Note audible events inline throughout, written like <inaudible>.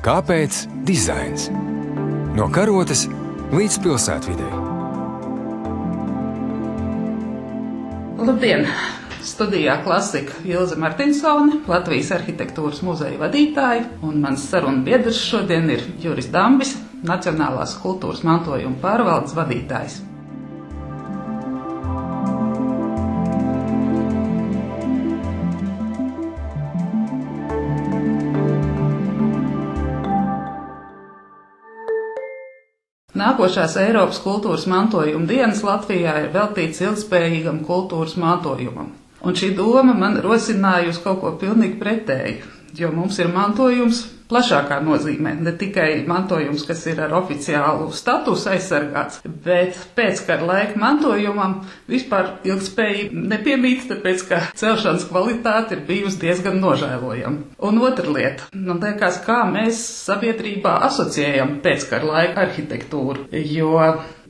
Kāpēc dizains? No karotes līdz pilsētvidē. Labdien! Studijā klasika Ilza Martinsone, Latvijas arhitektūras muzeja vadītāja, un mans sarunu biedrs šodien ir Juris Dambis, Nacionālās kultūras mantojuma pārvaldes vadītājs. Nākošās Eiropas kultūras mantojuma dienas Latvijā ir veltīts ilgspējīgam kultūras mantojumam. Un šī doma man rosināja uz kaut ko pilnīgi pretēju, jo mums ir mantojums plašākā nozīmē. Ne tikai mantojums, kas ir ar oficiālu statusu aizsargāts, bet pēckara laika mantojumam vispār ilgspējīgi nepiemīt, tāpēc ka celšanas kvalitāte ir bijusi diezgan nožēlojama. Un otra lieta, man liekas, kā mēs sabiedrībā asociējam pēckara laika arhitektūru, jo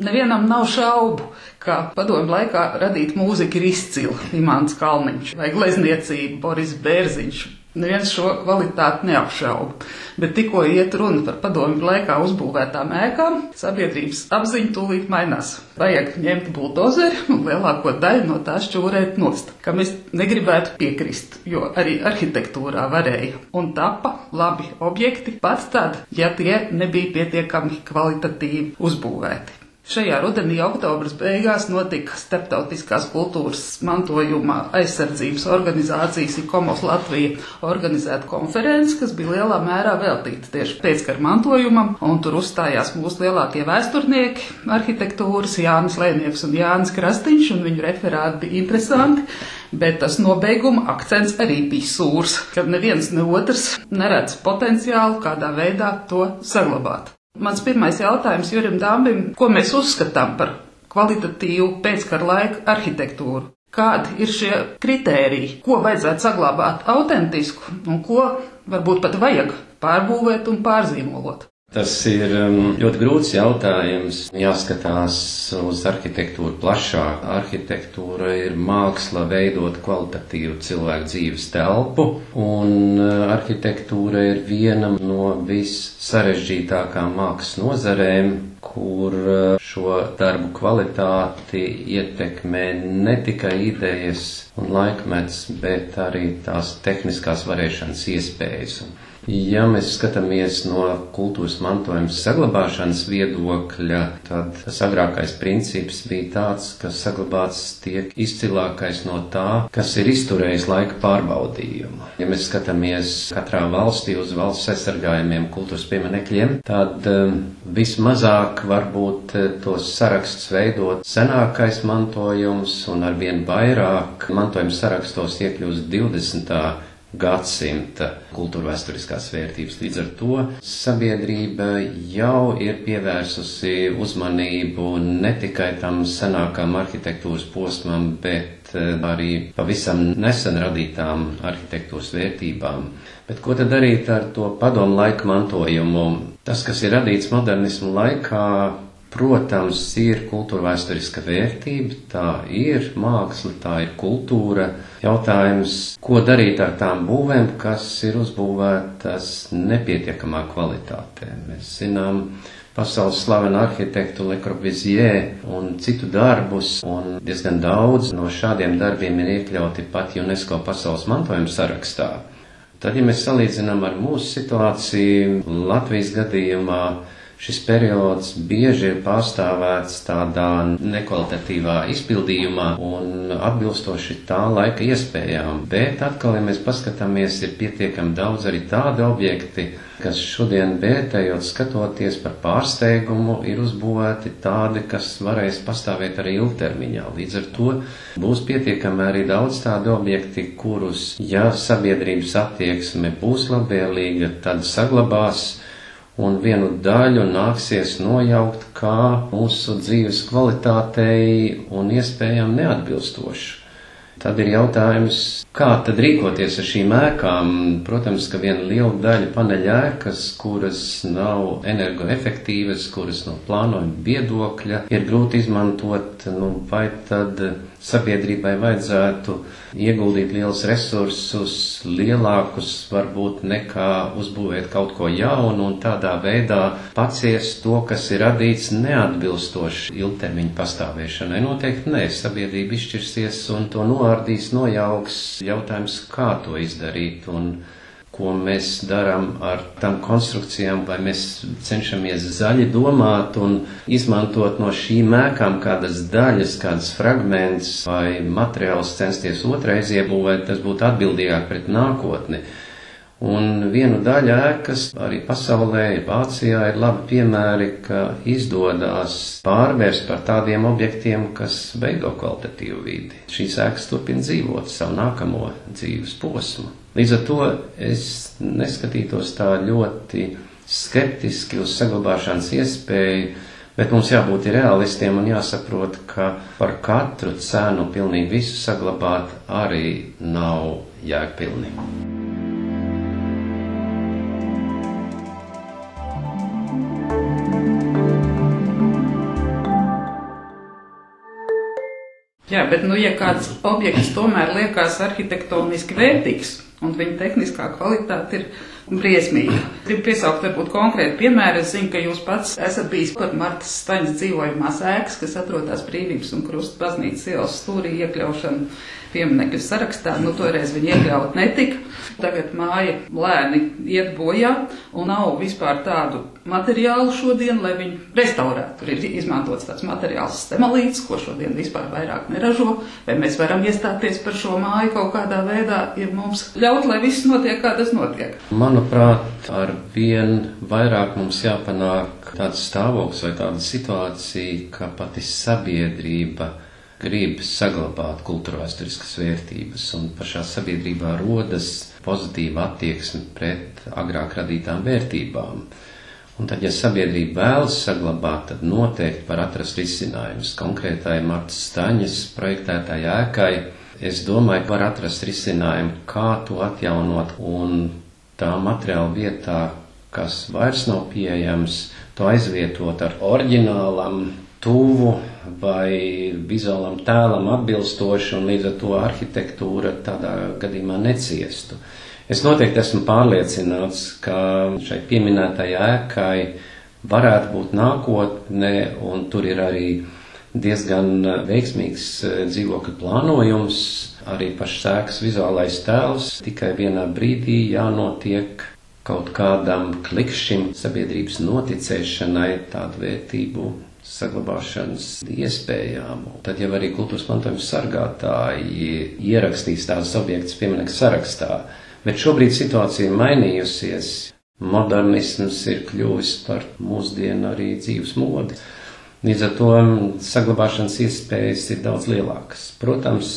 nevienam nav šaubu, ka padomu laikā radīt mūziku ir izcila Imants Kalniņš vai glezniecība Boris Bērziņš Neviens šo kvalitāti neapšauba, bet tikko iet runa par padomju laikā uzbūvētām ēkām, sabiedrības apziņa tūlīt mainās. Vajag ņemt buldozeri un lielāko daļu no tā šķūrēt nost, kam es negribētu piekrist, jo arī arhitektūrā varēja un tapa labi objekti pat tad, ja tie nebija pietiekami kvalitatīvi uzbūvēti. Šajā rudenī, oktobras beigās, notika Startautiskās kultūras mantojuma aizsardzības organizācijas ICOMOS Latvija organizēta konferences, kas bija lielā mērā veltīta tieši pēckara mantojumam, un tur uzstājās mūsu lielākie vēsturnieki arhitektūras Jānis Lēnieks un Jānis Krastiņš, un viņu referāti bija interesanti. Bet tas nobeiguma akcents arī bija sūrs, ka neviens ne otrs neredz potenciālu kādā veidā to saglabāt. Mans pirmais jautājums Jurim Dāmbim, ko mēs uzskatām par kvalitatīvu pēckara laika arhitektūru? Kādi ir šie kritēriji, ko vajadzētu saglabāt autentisku un ko varbūt pat vajag pārbūvēt un pārzīmolot? Tas ir um, ļoti grūts jautājums. Jāskatās uz arhitektūru plašāk. Arhitektūra ir māksla veidot kvalitatīvu cilvēku dzīves telpu, un uh, arhitektūra ir viena no vissarežģītākām mākslas nozarēm, kur uh, šo darbu kvalitāti ietekmē ne tikai idejas un laikmets, bet arī tās tehniskās varēšanas iespējas. Ja mēs skatāmies no kultūras mantojuma saglabāšanas viedokļa, tad agrākais princips bija tāds, ka saglabāts tiek izcilākais no tā, kas ir izturējis laika pārbaudījumu. Ja mēs skatāmies katrā valstī uz valsts aizsargājumiem kultūras pieminekļiem, tad um, vismazāk varbūt uh, tos sarakstus veidot senākais mantojums un arvien vairāk mantojuma sarakstos iekļūst 20 gadsimta kultūrvēsturiskās vērtības. Līdz ar to sabiedrība jau ir pievērsusi uzmanību ne tikai tam senākam arhitektūras posmam, bet eh, arī pavisam nesen radītām arhitektūras vērtībām. Bet ko tad darīt ar to padomu laiku mantojumu? Tas, kas ir radīts modernismu laikā, Protams, ir kultūra vēsturiska vērtība, tā ir māksla, tā ir kultūra. Jautājums, ko darīt ar tām būvēm, kas ir uzbūvētas nepietiekamā kvalitātē. Mēs zinām, pasaules slavenu arhitektu Le Corbusier un citu darbus, un diezgan daudz no šādiem darbiem ir iekļauti pat UNESCO pasaules mantojuma sarakstā. Tad, ja mēs salīdzinām ar mūsu situāciju Latvijas gadījumā, Šis periods bieži ir pārstāvēts tādā nekvalitatīvā izpildījumā un atbilstoši tā laika iespējām, bet atkal, ja mēs paskatāmies, ir pietiekami daudz arī tādi objekti, kas šodien vērtējot, skatoties par pārsteigumu, ir uzbūvēti tādi, kas varēs pastāvēt arī ilgtermiņā. Līdz ar to būs pietiekami arī daudz tādu objekti, kurus, ja sabiedrības attieksme būs labvēlīga, tad saglabās un vienu daļu nāksies nojaukt kā mūsu dzīves kvalitātei un iespējām neatbilstošu. Tad ir jautājums, kā tad rīkoties ar šīm ēkām. Protams, ka viena liela daļa paneļa ēkas, kuras nav energoefektīvas, kuras no plānojuma viedokļa ir grūti izmantot, nu, vai tad sabiedrībai vajadzētu ieguldīt liels resursus, lielākus varbūt nekā uzbūvēt kaut ko jaunu un tādā veidā paciest to, kas ir radīts neatbilstoši ilgtermiņa pastāvēšanai. Noteikti nē, sabiedrība izšķirsies un to noārdīs, nojauks jautājums, kā to izdarīt. Un ko mēs darām ar tām konstrukcijām, vai mēs cenšamies zaļi domāt un izmantot no šīm mēkām kādas daļas, kādas fragments vai materiāls censties otrais iebūvēt, tas būtu atbildīgāk pret nākotni. Un vienu daļu ēkas arī pasaulē, Vācijā ir labi piemēri, ka izdodas pārvērst par tādiem objektiem, kas veido kvalitatīvu vidi. Šīs ēkas turpina dzīvot savu nākamo dzīves posmu. Līdz ar to es neskatītos tā ļoti skeptiski uz saglabāšanas iespēju, bet mums jābūt realistiem un jāsaprot, ka par katru cenu pilnīgi visu saglabāt arī nav jēgpilni. Jā, bet, nu, ja kāds objekts tomēr liekas arhitektoniski vērtīgs un viņa tehniskā kvalitāte ir briesmīga. Gribu piesaukt varbūt konkrēti piemēru. Es zinu, ka jūs pats esat bijis par Martas Staņas dzīvojumās ēkas, kas atrodas Brīvības un Krusta baznīcas ielas stūrī iekļaušanu pieminiektu sarakstā. Nu, toreiz viņi iekļaut netika. Tagad māja lēni iet bojā un nav vispār tādu materiālu šodien, lai viņu restaurētu. Tur ir izmantots tāds materiāls stemalīts, ko šodien vispār vairāk neražo. Vai mēs varam iestāties par šo māju kaut kādā veidā, ja mums ļaut, lai viss notiek, kā tas notiek? Manuprāt, ar vien vairāk mums jāpanāk tāds stāvoklis vai tāda situācija, ka pati sabiedrība grib saglabāt kultūrvēsturiskas vērtības, un pašā sabiedrībā rodas pozitīva attieksme pret agrāk radītām vērtībām. Un tad, ja sabiedrība vēlas saglabāt, tad noteikti var atrast risinājumus konkrētai Martas Staņas projektētāji ēkai. Es domāju, var atrast risinājumu, kā to atjaunot un tā materiāla vietā, kas vairs nav pieejams, to aizvietot ar oriģinālam tuvu vai vizuālam tēlam atbilstoši, un līdz ar to arhitektūra tādā gadījumā neciestu. Es noteikti esmu pārliecināts, ka šai pieminētajai ēkai varētu būt nākotne, un tur ir arī diezgan veiksmīgs dzīvokļu plānojums, arī pašs ēkas vizuālais tēls, tikai vienā brīdī jānotiek kaut kādam klikšķim sabiedrības noticēšanai tādu vērtību saglabāšanas iespējām. Tad jau arī kultūras mantojuma sargātāji ierakstīs tās objektus pieminiektu sarakstā. Bet šobrīd situācija mainījusies. Modernisms ir kļuvis par mūsdienu arī dzīves modi. Līdz ar to saglabāšanas iespējas ir daudz lielākas. Protams,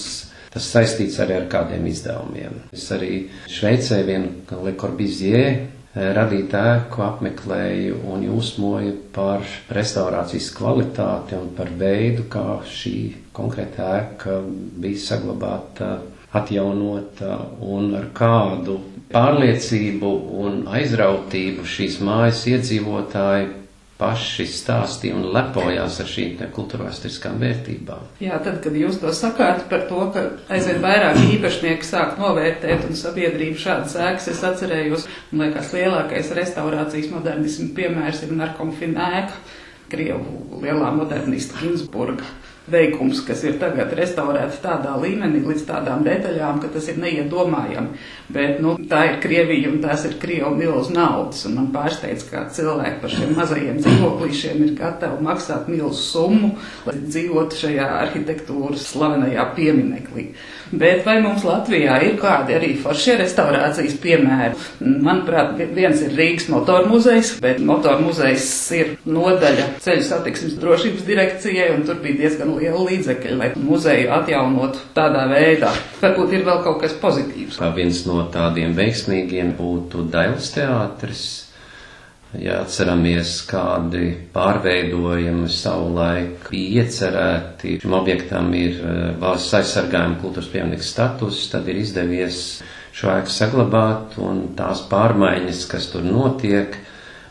tas saistīts arī ar kādiem izdevumiem. Es arī Šveicē vienu Le Corbusier radīt ēku, apmeklēju un jūsmoju par restaurācijas kvalitāti un par veidu, kā šī konkrēta ēka bija saglabāta, atjaunota un ar kādu pārliecību un aizrautību šīs mājas iedzīvotāji paši stāstīja un lepojās ar šīm kultūrvēsturiskām vērtībām. Jā, tad, kad jūs to sakāt par to, ka aizvien vairāk īpašnieki sāk novērtēt un sabiedrību šādas ēkas, es atcerējos, man liekas, lielākais restaurācijas modernismu piemērs ir Narkomfina ēka, Krievu lielā modernista Ginsburga veikums, kas ir tagad restaurēts tādā līmenī, līdz tādām detaļām, ka tas ir neiedomājami. Bet nu, tā ir Krievija un tās ir Krievu milzu naudas. Man pārsteidz, kā cilvēki par šiem mazajiem dzīvoklīšiem ir gatavi maksāt milzu summu, lai dzīvotu šajā arhitektūras slavenajā piemineklī. Bet vai mums Latvijā ir kādi arī foršie restaurācijas piemēri? Manuprāt, viens ir Rīgas motoru muzejs, bet motoru muzejs ir nodaļa ceļu satiksmes drošības direkcijai, un tur bija diezgan liela līdzekļa, lai muzeju atjaunotu tādā veidā. Varbūt ir vēl kaut kas pozitīvs. Kā viens no tādiem veiksmīgiem būtu Dailas teātris Ja atceramies, kādi pārveidojumi savulaik bija iecerēti, šim objektam ir eh, valsts aizsargājuma kultūras pieminiekta status, tad ir izdevies šo ēku saglabāt un tās pārmaiņas, kas tur notiek,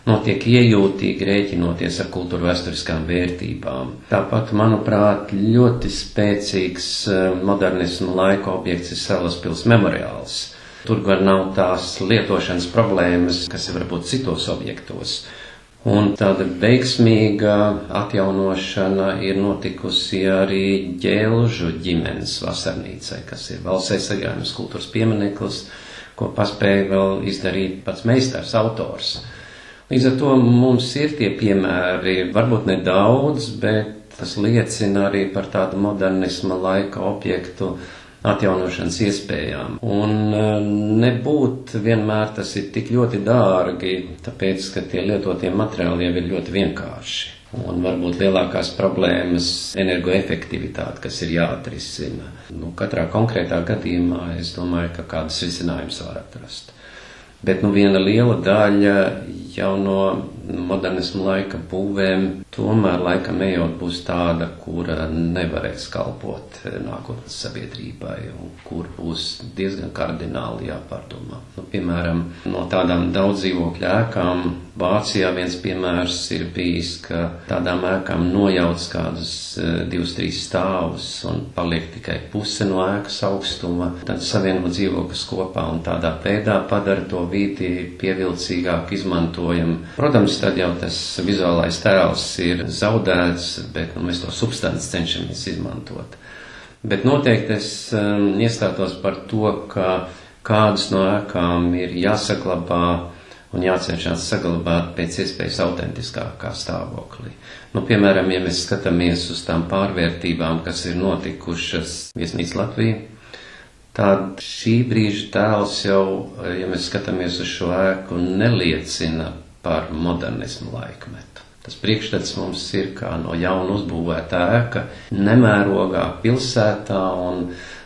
notiek iejūtīgi rēķinoties ar kultūra vēsturiskām vērtībām. Tāpat, manuprāt, ļoti spēcīgs eh, modernismu laika objekts ir Salaspils memoriāls. Tur gan nav tās lietošanas problēmas, kas ir varbūt citos objektos. Un tāda veiksmīga atjaunošana ir notikusi arī ģēlužu ģimenes vasarnīcai, kas ir valsts aizsargājums kultūras piemineklis, ko paspēja vēl izdarīt pats meistars, autors. Līdz ar to mums ir tie piemēri, varbūt nedaudz, bet tas liecina arī par tādu modernisma laika objektu atjaunošanas iespējām. Un e, nebūt vienmēr tas ir tik ļoti dārgi, tāpēc, ka tie lietotie materiāli jau ir ļoti vienkārši. Un varbūt lielākās problēmas energoefektivitāte, kas ir jāatrisina. Nu, katrā konkrētā gadījumā es domāju, ka kādas risinājumus var atrast. Bet nu, viena liela daļa jau no modernismu laika būvēm tomēr laikam ejot būs tāda, kura nevarēs kalpot nākotnes sabiedrībai un kur būs diezgan kardināli jāpārdomā. Nu, piemēram, no tādām daudz dzīvokļu ēkām Vācijā viens piemērs ir bijis, ka tādām ēkām nojauc kādus uh, divus, trīs stāvus un paliek tikai puse no ēkas augstuma, tad savieno dzīvokļus kopā un tādā veidā padara to vīti pievilcīgāk izmantojam. Protams, tad jau tas vizuālais tēls ir zaudēts, bet nu, mēs to substanci cenšamies izmantot. Bet noteikti es um, iestātos par to, ka kādas no ēkām ir jāsaglabā un jācenšas saglabāt pēc iespējas autentiskākā stāvoklī. Nu, piemēram, ja mēs skatāmies uz tām pārvērtībām, kas ir notikušas viesnīcā Latvijā, tad šī brīža tēls jau, ja mēs skatāmies uz šo ēku, neliecina par modernismu laikmetu. Tas priekšstats mums ir kā no jauna uzbūvēta ēka, nemērogā pilsētā, un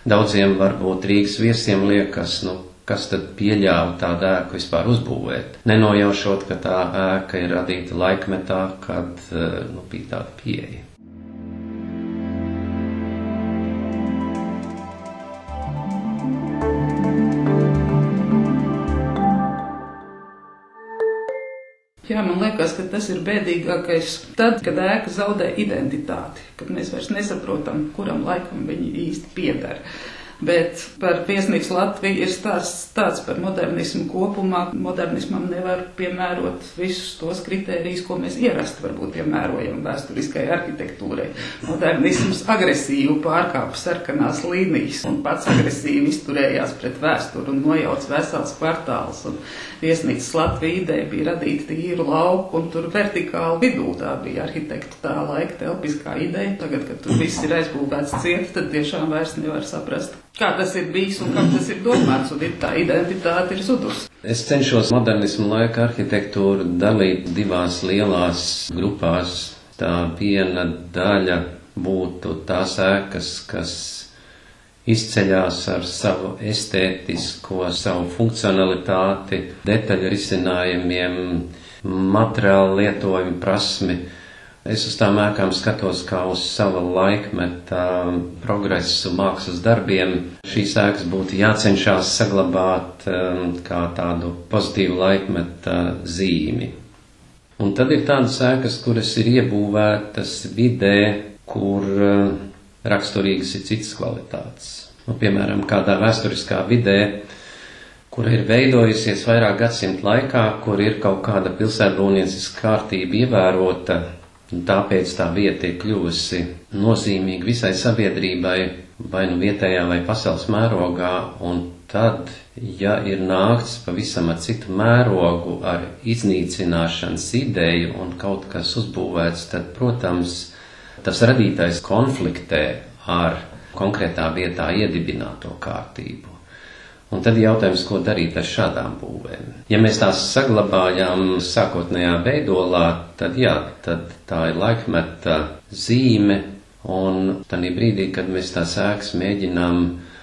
daudziem varbūt Rīgas viesiem liekas, nu, kas tad pieļāva tādu ēku vispār uzbūvēt. Nenojaušot, ka tā ēka ir radīta laikmetā, kad eh, nu, bija tāda pieeja. Jā, man liekas, ka tas ir bēdīgākais tad, kad ēka zaudē identitāti, kad mēs vairs nesaprotam, kuram laikam viņi īsti pieder. Bet par viesnīcu Latviju ir stāsts tāds par modernismu kopumā. Modernismam nevar piemērot visus tos kritērijus, ko mēs ierasti varbūt piemērojam vēsturiskai arhitektūrai. Modernisms agresīvi pārkāpa sarkanās līnijas un pats agresīvi izturējās pret vēsturi un nojauc vesels kvartāls. Un viesnīcas Latvija ideja bija radīt tīru lauku un tur vertikāli vidū. Tā bija arhitekta tā laika telpiskā ideja. Tagad, kad tur viss ir aizbūvēts ciet, tad tiešām vairs nevar saprast kā tas ir bijis un kam tas ir domāts, un ir tā identitāte ir zudusi. Es cenšos modernismu laika arhitektūru dalīt divās lielās grupās. Tā viena daļa būtu tās ēkas, kas izceļās ar savu estētisko, savu funkcionalitāti, detaļu risinājumiem, materiālu lietojumu prasmi Es uz tām ēkām skatos kā uz sava laikmeta progresu mākslas darbiem. Šīs ēkas būtu jācenšas saglabāt um, kā tādu pozitīvu laikmeta zīmi. Un tad ir tādas ēkas, kuras ir iebūvētas vidē, kur uh, raksturīgas ir citas kvalitātes. Nu, piemēram, kādā vēsturiskā vidē, kura ir veidojusies vairāk gadsimtu laikā, kur ir kaut kāda pilsētbūvnieciska kārtība ievērota, Un tāpēc tā vieta ir kļuvusi nozīmīga visai sabiedrībai, vai nu vietējā vai pasaules mērogā, un tad, ja ir nākts pavisam ar citu mērogu, ar iznīcināšanas ideju un kaut kas uzbūvēts, tad, protams, tas radītais konfliktē ar konkrētā vietā iedibināto kārtību. Un tad jautājums, ko darīt ar šādām būvēm. Ja mēs tās saglabājām sākotnējā veidolā, tad jā, tad tā ir laikmeta zīme, un tādā brīdī, kad mēs tās ēkas mēģinām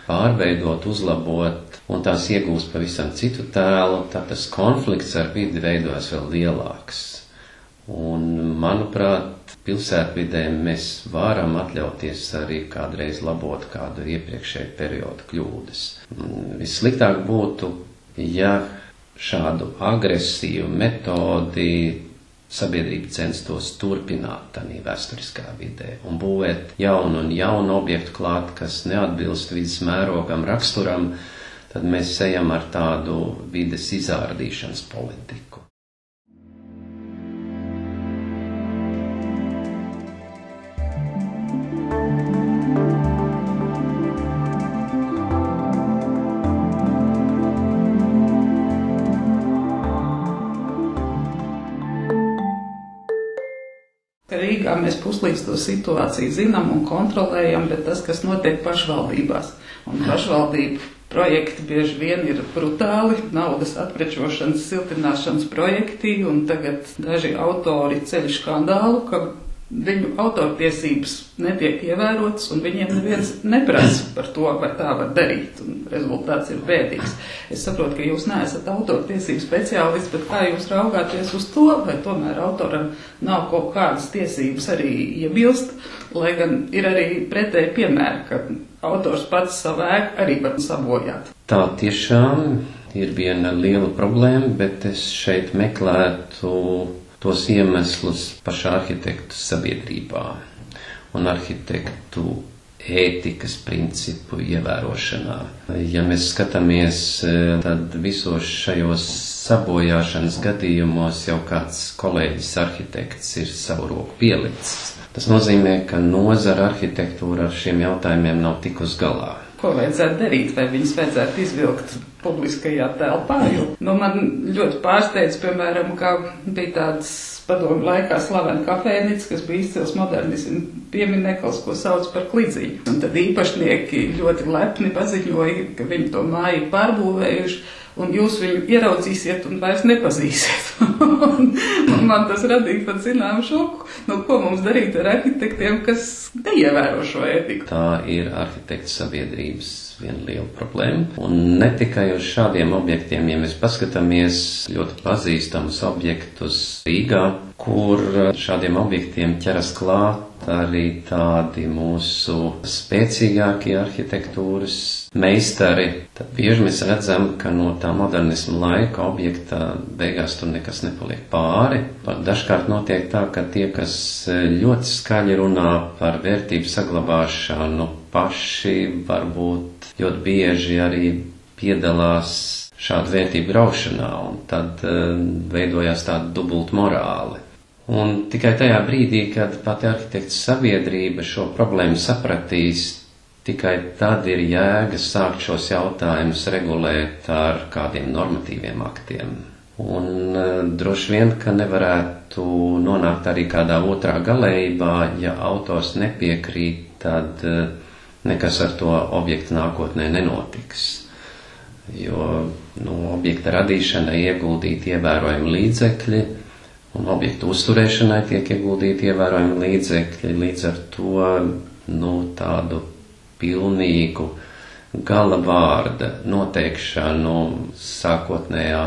pārveidot, uzlabot, un tās iegūst pavisam citu tēlu, tad tas konflikts ar vidi veidojas vēl lielāks. Un, manuprāt, pilsētvidē mēs varam atļauties arī kādreiz labot kādu iepriekšēju periodu kļūdas. Mm, vissliktāk būtu, ja šādu agresīvu metodi sabiedrība censtos turpināt tādā vēsturiskā vidē un būvēt jaunu un jaunu objektu klāt, kas neatbilst vidas mērogam, raksturam, tad mēs ejam ar tādu vides izārdīšanas politiku. Rīgā mēs puslīdz to situāciju zinām un kontrolējam, bet tas, kas notiek pašvaldībās, un pašvaldību projekti bieži vien ir brutāli, naudas atprečošanas, siltināšanas projekti, un tagad daži autori ceļ skandālu, ka viņu autortiesības netiek ievērotas, un viņiem neviens neprasa par to, vai tā var darīt. Rezultāts ir bēdīgs. Es saprotu, ka jūs neesat autortiesību speciālists, bet kā jūs raugāties uz to, vai tomēr autoram nav kaut kādas tiesības arī iebilst, lai gan ir arī pretēji piemēri, ka autors pats savu ēku arī var sabojāt. Tā tiešām ir viena liela problēma, bet es šeit meklētu tos iemeslus pašā arhitektu sabiedrībā un arhitektu ētikas principu ievērošanā. Ja mēs skatāmies, tad visos šajos sabojāšanas gadījumos jau kāds kolēģis arhitekts ir savu roku pielicis. Tas nozīmē, ka nozara arhitektūra ar šiem jautājumiem nav tikus galā ko vajadzētu darīt, vai viņas vajadzētu izvilkt publiskajā telpā. Jo, nu, man ļoti pārsteidz, piemēram, ka bija tāds padomu laikā slavena kafejnīca, kas bija izcils modernismu piemineklis, ko sauc par klidziņu. Un tad īpašnieki ļoti lepni paziņoja, ka viņi to māju pārbūvējuši un jūs viņu ieraudzīsiet un vairs nepazīsiet. <laughs> un man tas radīja pat zināmu šoku, nu, ko mums darīt ar arhitektiem, kas neievēro šo etiku. Tā ir arhitekta sabiedrības viena liela problēma. Un ne tikai uz šādiem objektiem, ja mēs paskatāmies ļoti pazīstamus objektus Rīgā, kur šādiem objektiem ķeras klāt arī tādi mūsu spēcīgākie arhitektūras meistari, tad bieži mēs redzam, ka no tā modernisma laika objekta beigās tur nekas nepaliek pāri. Pat dažkārt notiek tā, ka tie, kas ļoti skaļi runā par vērtību saglabāšanu, paši varbūt ļoti bieži arī piedalās šādu vērtību graušanā, un tad uh, veidojās tāda dubult morāli. Un tikai tajā brīdī, kad pati arhitekta sabiedrība šo problēmu sapratīs, tikai tad ir jēga sākt šos jautājumus regulēt ar kādiem normatīviem aktiem. Un uh, droši vien, ka nevarētu nonākt arī kādā otrā galējībā, ja autors nepiekrīt, tad uh, nekas ar to objektu nākotnē nenotiks. Jo nu, objekta radīšanai ieguldīt ievērojami līdzekļi, un objektu uzturēšanai tiek ieguldīti ievērojami līdzekļi, līdz ar to nu, tādu pilnīgu gala vārda noteikšanu sākotnējā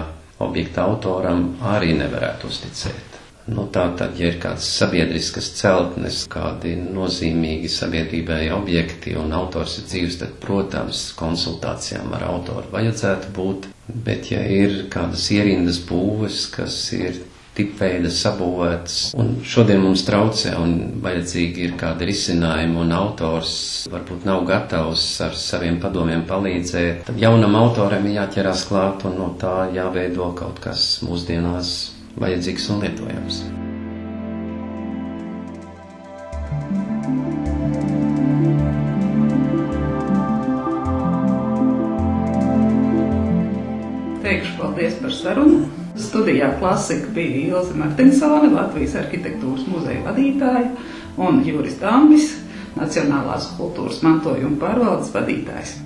objekta autoram arī nevarētu uzticēt. Nu, tā tad, ja ir kāds sabiedriskas celtnes, kādi nozīmīgi sabiedrībai objekti un autors ir dzīves, tad, protams, konsultācijām ar autoru vajadzētu būt, bet ja ir kādas ierindas būves, kas ir tipveida sabūvēts, un šodien mums traucē un vajadzīgi ir kādi risinājumi, un autors varbūt nav gatavs ar saviem padomiem palīdzēt, tad jaunam autoram jāķerās klāt un no tā jāveido kaut kas mūsdienās vajadzīgs un lietojams. Teikšu paldies par sarunu. Studijā klasika bija Ilze Martinsone, Latvijas arhitektūras muzeja vadītāja, un Juris Dambis, Nacionālās kultūras mantojuma pārvaldes vadītājs.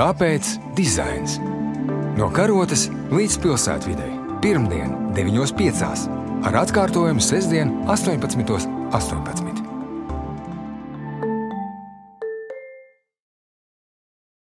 Kāpēc dizains? No karotes līdz pilsētvidē. Pirmdien, 9.5. ar atkārtojumu sestdien, 18.18. 18.